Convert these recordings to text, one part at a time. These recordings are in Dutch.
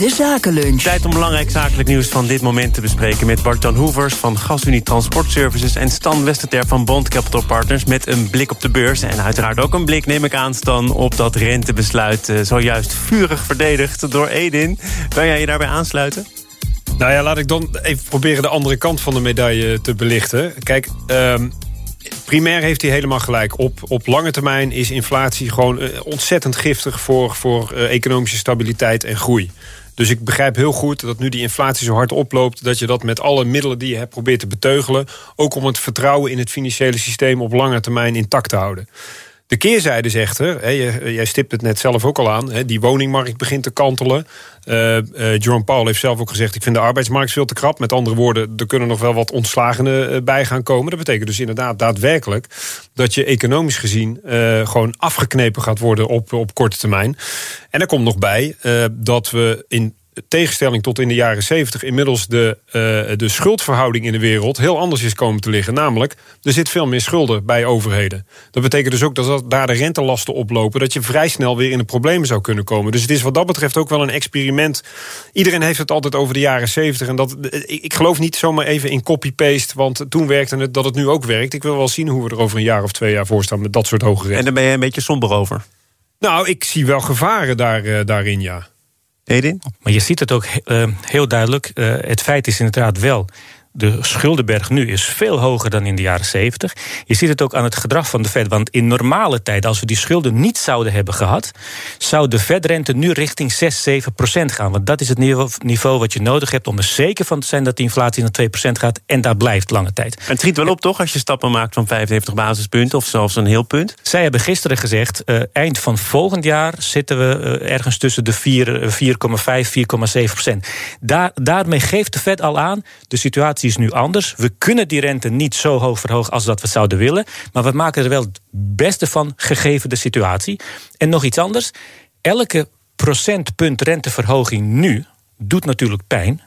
De Zakenlunch. Tijd om belangrijk zakelijk nieuws van dit moment te bespreken... met Bart-Jan Hoevers van GasUnie Transport Services... en Stan Westerter van Bond Capital Partners... met een blik op de beurs en uiteraard ook een blik, neem ik aan... Stan, op dat rentebesluit uh, zojuist vurig verdedigd door Edin. Kan jij je daarbij aansluiten? Nou ja, laat ik dan even proberen de andere kant van de medaille te belichten. Kijk, um, primair heeft hij helemaal gelijk. Op, op lange termijn is inflatie gewoon uh, ontzettend giftig... voor, voor uh, economische stabiliteit en groei. Dus ik begrijp heel goed dat nu die inflatie zo hard oploopt... dat je dat met alle middelen die je hebt probeert te beteugelen... ook om het vertrouwen in het financiële systeem op lange termijn intact te houden. De keerzijde zegt er, jij stipt het net zelf ook al aan... die woningmarkt begint te kantelen. Uh, uh, Jerome Powell heeft zelf ook gezegd... ik vind de arbeidsmarkt veel te krap. Met andere woorden, er kunnen nog wel wat ontslagenen uh, bij gaan komen. Dat betekent dus inderdaad daadwerkelijk... dat je economisch gezien gewoon afgeknepen gaat worden op, op korte termijn. En er komt nog bij dat we in tegenstelling tot in de jaren 70 inmiddels de, uh, de schuldverhouding in de wereld heel anders is komen te liggen. Namelijk, er zit veel meer schulden bij overheden. Dat betekent dus ook dat daar de rentelasten oplopen, dat je vrij snel weer in de problemen zou kunnen komen. Dus het is wat dat betreft ook wel een experiment. Iedereen heeft het altijd over de jaren 70. En dat, ik geloof niet zomaar even in copy-paste, want toen werkte het dat het nu ook werkt. Ik wil wel zien hoe we er over een jaar of twee jaar voor staan met dat soort hoge rente. En daar ben je een beetje somber over? Nou, ik zie wel gevaren daar, uh, daarin, ja. Maar je ziet het ook uh, heel duidelijk. Uh, het feit is inderdaad wel de schuldenberg nu is veel hoger dan in de jaren 70. Je ziet het ook aan het gedrag van de Fed. Want in normale tijd, als we die schulden niet zouden hebben gehad, zou de Fed-rente nu richting 6, 7 procent gaan. Want dat is het niveau wat je nodig hebt om er zeker van te zijn dat de inflatie naar 2 procent gaat. En daar blijft lange tijd. En het schiet wel op, toch? Als je stappen maakt van 75 basispunten of zelfs een heel punt. Zij hebben gisteren gezegd: uh, eind van volgend jaar zitten we uh, ergens tussen de 4,5, 4,7 procent. Daar, daarmee geeft de Fed al aan de situatie is nu anders. We kunnen die rente niet zo hoog verhogen als dat we zouden willen. Maar we maken er wel het beste van, gegeven de situatie. En nog iets anders. Elke procentpunt renteverhoging nu doet natuurlijk pijn.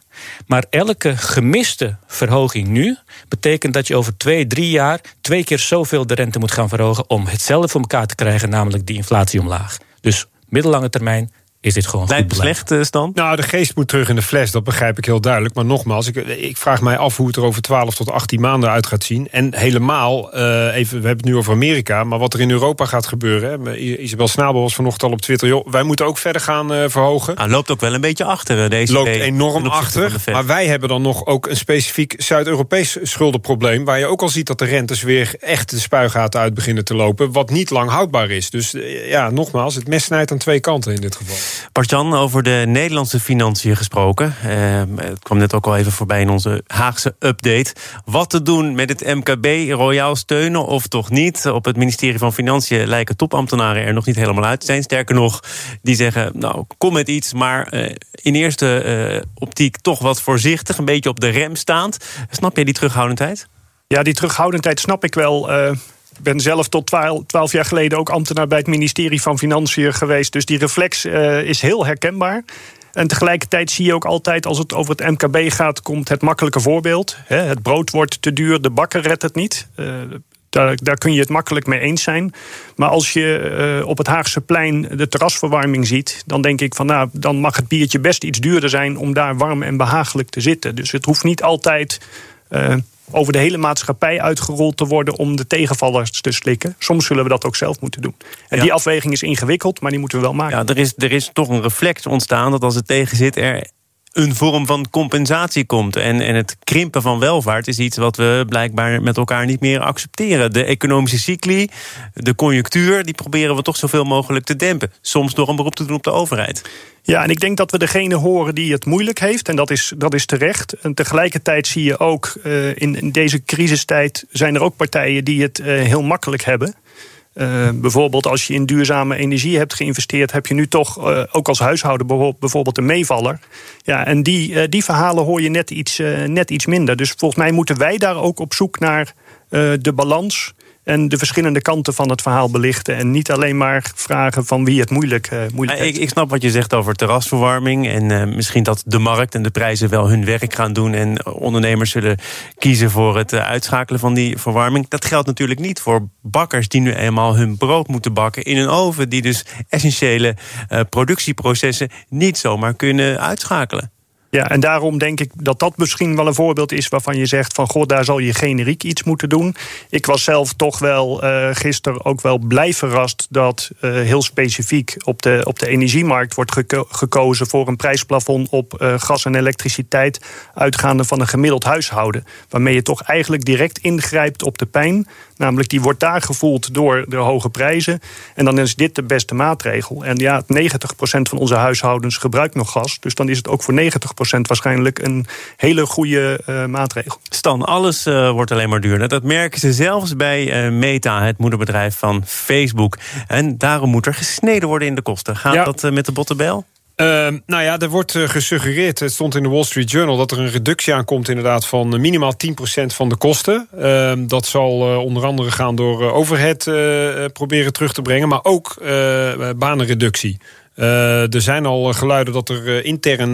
Maar elke gemiste verhoging nu betekent dat je over twee, drie jaar twee keer zoveel de rente moet gaan verhogen om hetzelfde voor elkaar te krijgen, namelijk die inflatie omlaag. Dus middellange termijn is dit gewoon Lijkt slecht uh, stand? Nou, de geest moet terug in de fles, dat begrijp ik heel duidelijk. Maar nogmaals, ik, ik vraag mij af hoe het er over 12 tot 18 maanden uit gaat zien. En helemaal, uh, even, we hebben het nu over Amerika... maar wat er in Europa gaat gebeuren... Hè, Isabel Snabel was vanochtend al op Twitter... Joh, wij moeten ook verder gaan uh, verhogen. Nou, loopt ook wel een beetje achter, deze Loopt enorm achter, maar wij hebben dan nog ook een specifiek Zuid-Europees schuldenprobleem... waar je ook al ziet dat de rentes weer echt de spuigaten uit beginnen te lopen... wat niet lang houdbaar is. Dus ja, nogmaals, het mes snijdt aan twee kanten in dit geval. Bart-Jan, over de Nederlandse financiën gesproken. Uh, het kwam net ook al even voorbij in onze Haagse update. Wat te doen met het MKB, royaal steunen of toch niet? Op het ministerie van Financiën lijken topambtenaren er nog niet helemaal uit te zijn. Sterker nog, die zeggen, nou, kom met iets... maar uh, in eerste uh, optiek toch wat voorzichtig, een beetje op de rem staand. Snap jij die terughoudendheid? Ja, die terughoudendheid snap ik wel... Ik ben zelf tot twaalf jaar geleden ook ambtenaar bij het ministerie van Financiën geweest. Dus die reflex uh, is heel herkenbaar. En tegelijkertijd zie je ook altijd, als het over het MKB gaat, komt het makkelijke voorbeeld. Het brood wordt te duur, de bakker redt het niet. Uh, daar, daar, kun je het makkelijk mee eens zijn. Maar als je uh, op het Haagse plein de terrasverwarming ziet, dan denk ik van nou, dan mag het biertje best iets duurder zijn om daar warm en behagelijk te zitten. Dus het hoeft niet altijd over de hele maatschappij uitgerold te worden om de tegenvallers te slikken. Soms zullen we dat ook zelf moeten doen. En die afweging is ingewikkeld, maar die moeten we wel maken. Ja, er is, er is toch een reflex ontstaan dat als het tegen zit, er een vorm van compensatie komt. En, en het krimpen van welvaart is iets wat we blijkbaar met elkaar niet meer accepteren. De economische cycli, de conjunctuur, die proberen we toch zoveel mogelijk te dempen. Soms door een beroep te doen op de overheid. Ja, en ik denk dat we degene horen die het moeilijk heeft. En dat is, dat is terecht. En tegelijkertijd zie je ook uh, in, deze crisistijd zijn er ook partijen die het uh, heel makkelijk hebben. Uh, bijvoorbeeld als je in duurzame energie hebt geïnvesteerd, heb je nu toch uh, ook als huishouden bijvoorbeeld een meevaller. Ja, en die, uh, die verhalen hoor je net iets, net iets minder. Dus volgens mij moeten wij daar ook op zoek naar de balans En de verschillende kanten van het verhaal belichten. En niet alleen maar vragen van wie het moeilijk, uh, moeilijk ik, ik, snap wat je zegt over terrasverwarming. En uh, misschien dat de markt en de prijzen wel hun werk gaan doen. En ondernemers zullen kiezen voor het uitschakelen van die verwarming. Dat geldt natuurlijk niet voor bakkers die nu eenmaal hun brood moeten bakken in een oven. Die dus essentiële productieprocessen niet zomaar kunnen uitschakelen. Ja, en daarom denk ik dat dat misschien wel een voorbeeld is waarvan je zegt van god, daar zal je generiek iets moeten doen. Ik was zelf toch wel uh, gisteren ook wel blij verrast dat uh, heel specifiek op de, op de energiemarkt wordt geko gekozen voor een prijsplafond op uh, gas en elektriciteit uitgaande van een gemiddeld huishouden. Waarmee je toch eigenlijk direct ingrijpt op de pijn. Namelijk die wordt daar gevoeld door de hoge prijzen. En dan is dit de beste maatregel. En ja, 90% van onze huishoudens gebruikt nog gas. Dus dan is het ook voor 90% waarschijnlijk een hele goede uh, maatregel. Stan, alles uh, wordt alleen maar duurder. Dat merken ze zelfs bij uh, Meta, het moederbedrijf van Facebook. En daarom moet er gesneden worden in de kosten. Gaat ja. dat met de bottenbel? Uh, nou ja, er wordt uh, gesuggereerd, het stond in de Wall Street Journal... dat er een reductie aankomt inderdaad van minimaal 10% van de kosten. Uh, dat zal uh, onder andere gaan door overhead proberen terug te brengen... maar ook banenreductie. Uh, er zijn al geluiden dat er uh, intern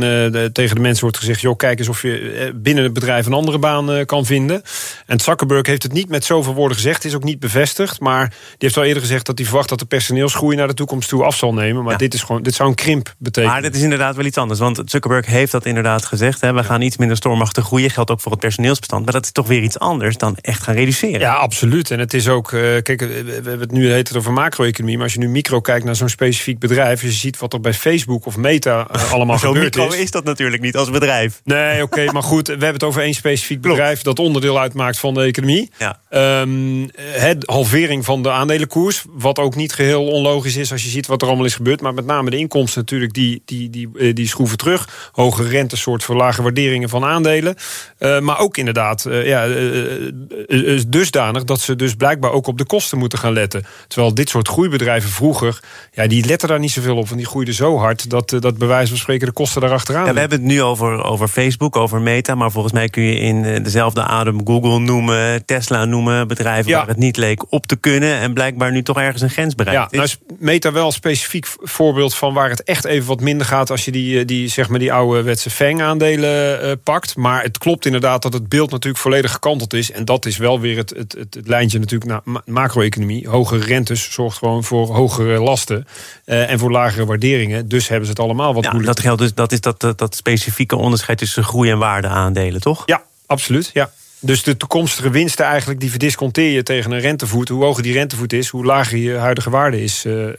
tegen de mensen wordt gezegd... joh, kijk eens of je binnen het bedrijf een andere baan kan vinden. En Zuckerberg heeft het niet met zoveel woorden gezegd. is ook niet bevestigd. Maar die heeft al eerder gezegd dat hij verwacht... dat de personeelsgroei naar de toekomst toe af zal nemen. Maar ja. dit, is gewoon, dit zou een krimp betekenen. Maar dit is inderdaad wel iets anders. Want Zuckerberg heeft dat inderdaad gezegd. Hè. We gaan iets minder stormachtig groeien. Geldt ook voor het personeelsbestand. Maar dat is toch weer iets anders dan echt gaan reduceren. Ja, absoluut. En het is ook... kijk, we hebben het nu heet het over macro-economie. Maar als je nu micro kijkt naar zo'n specifiek bedrijf... je ziet wat er bij Facebook of Meta uh, allemaal Zo gebeurd micro is. is dat natuurlijk niet als bedrijf. Nee, oké, okay, maar goed, we hebben het over één specifiek bedrijf... dat onderdeel uitmaakt van de economie. Ja. Um, het halvering van de aandelenkoers, wat ook niet geheel onlogisch is... als je ziet wat er allemaal is gebeurd. Maar met name de inkomsten natuurlijk, die, die, die, die schroeven terug. Hoge rente, soort verlage waarderingen van aandelen. Uh, maar ook inderdaad uh, ja, uh, dusdanig dat ze dus blijkbaar ook op de kosten moeten gaan letten. Terwijl dit soort groeibedrijven vroeger... Ja, die letten daar niet zoveel op, die groeiden zo hard... dat, dat bij wijze van spreken de kosten daarachteraan ja, We hebben het nu over, over Facebook, over Meta... maar volgens mij kun je in dezelfde adem Google noemen... Tesla noemen, bedrijven ja. waar het niet leek op te kunnen... en blijkbaar nu toch ergens een grens bereikt ja, nou is. Meta wel een specifiek voorbeeld van waar het echt even wat minder gaat... als je die, die, zeg maar die oude wetse FANG-aandelen uh, pakt. Maar het klopt inderdaad dat het beeld natuurlijk volledig gekanteld is. En dat is wel weer het, het, het, het lijntje natuurlijk naar macro-economie. Hogere rentes zorgt gewoon voor hogere lasten uh, en voor lagere waarderingen. Dus hebben ze het allemaal wat ja, moeilijk. Dat geldt dus, dat is dat, dat, dat specifieke onderscheid tussen groei- en waardeaandelen, toch? Ja, absoluut. Ja. Dus de toekomstige winsten eigenlijk, die verdisconteer je tegen een rentevoet. Hoe hoger die rentevoet is, hoe lager je huidige waarde is. Uh, uh,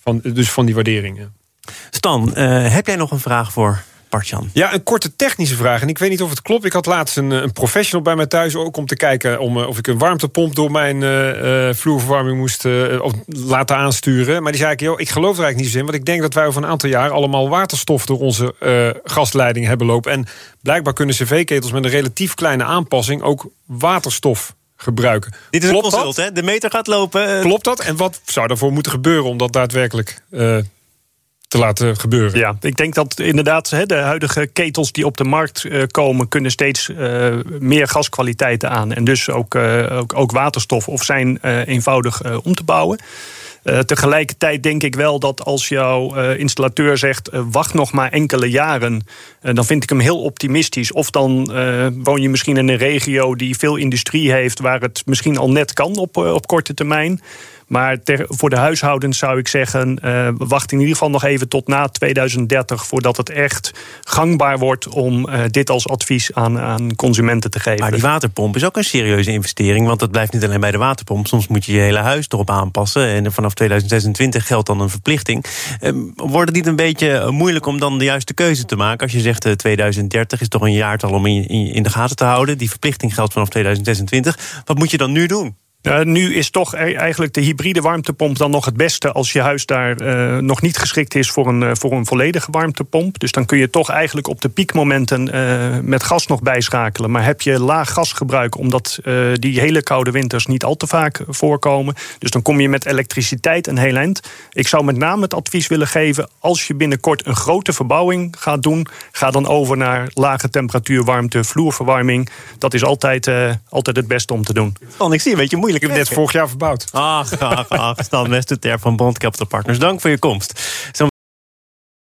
van, dus van die waarderingen. Stan, uh, heb jij nog een vraag voor Bartjan? Ja, een korte technische vraag. En ik weet niet of het klopt. Ik had laatst een, een professional bij mij thuis ook om te kijken om, of ik een warmtepomp door mijn uh, vloerverwarming moest uh, laten aansturen. Maar die zei ik, joh, ik geloof er eigenlijk niet zo in. Want ik denk dat wij over een aantal jaar allemaal waterstof door onze gasleiding hebben lopen. En blijkbaar kunnen cv-ketels met een relatief kleine aanpassing ook waterstof gebruiken. Dit is Klopt een consult, hè? De meter gaat lopen. Klopt dat? En wat zou daarvoor moeten gebeuren om dat daadwerkelijk uh, te laten gebeuren? Ja, ik denk dat inderdaad de huidige ketels die op de markt uh, komen... kunnen steeds uh, meer gaskwaliteiten aan. En dus ook, ook, ook, waterstof of zijn eenvoudig om te bouwen. Tegelijkertijd denk ik wel dat als jouw installateur zegt: wacht nog maar enkele jaren, dan vind ik hem heel optimistisch. Of dan woon je misschien in een regio die veel industrie heeft, waar het misschien al net kan op, op korte termijn. Maar voor de huishoudens zou ik zeggen: uh, wacht in ieder geval nog even tot na 2030 voordat het echt gangbaar wordt om uh, dit als advies aan, aan consumenten te geven. Maar die waterpomp is ook een serieuze investering, want dat blijft niet alleen bij de waterpomp. Soms moet je je hele huis erop aanpassen en vanaf 2026 geldt dan een verplichting. Uh, wordt het niet een beetje moeilijk om dan de juiste keuze te maken? Als je zegt 2030 is toch een jaartal om in, in de gaten te houden. Die verplichting geldt vanaf 2026. Wat moet je dan nu doen? Uh, nu is toch eigenlijk de hybride warmtepomp dan nog het beste als je huis daar uh, nog niet geschikt is voor een, uh, voor een volledige warmtepomp. Dus dan kun je toch eigenlijk op de piekmomenten met gas nog bijschakelen. Maar heb je laag gasgebruik, omdat die hele koude winters niet al te vaak voorkomen. Dus dan kom je met elektriciteit een heel eind. Ik zou met name het advies willen geven: als je binnenkort een grote verbouwing gaat doen, ga dan over naar lage temperatuur warmte, vloerverwarming. Dat is altijd, altijd het beste om te doen. Oh, ik zie een beetje moeilijk Ik heb net vorig jaar verbouwd. Ach, ach, ach. Stan van Bond Capital Partners. Dank voor je komst.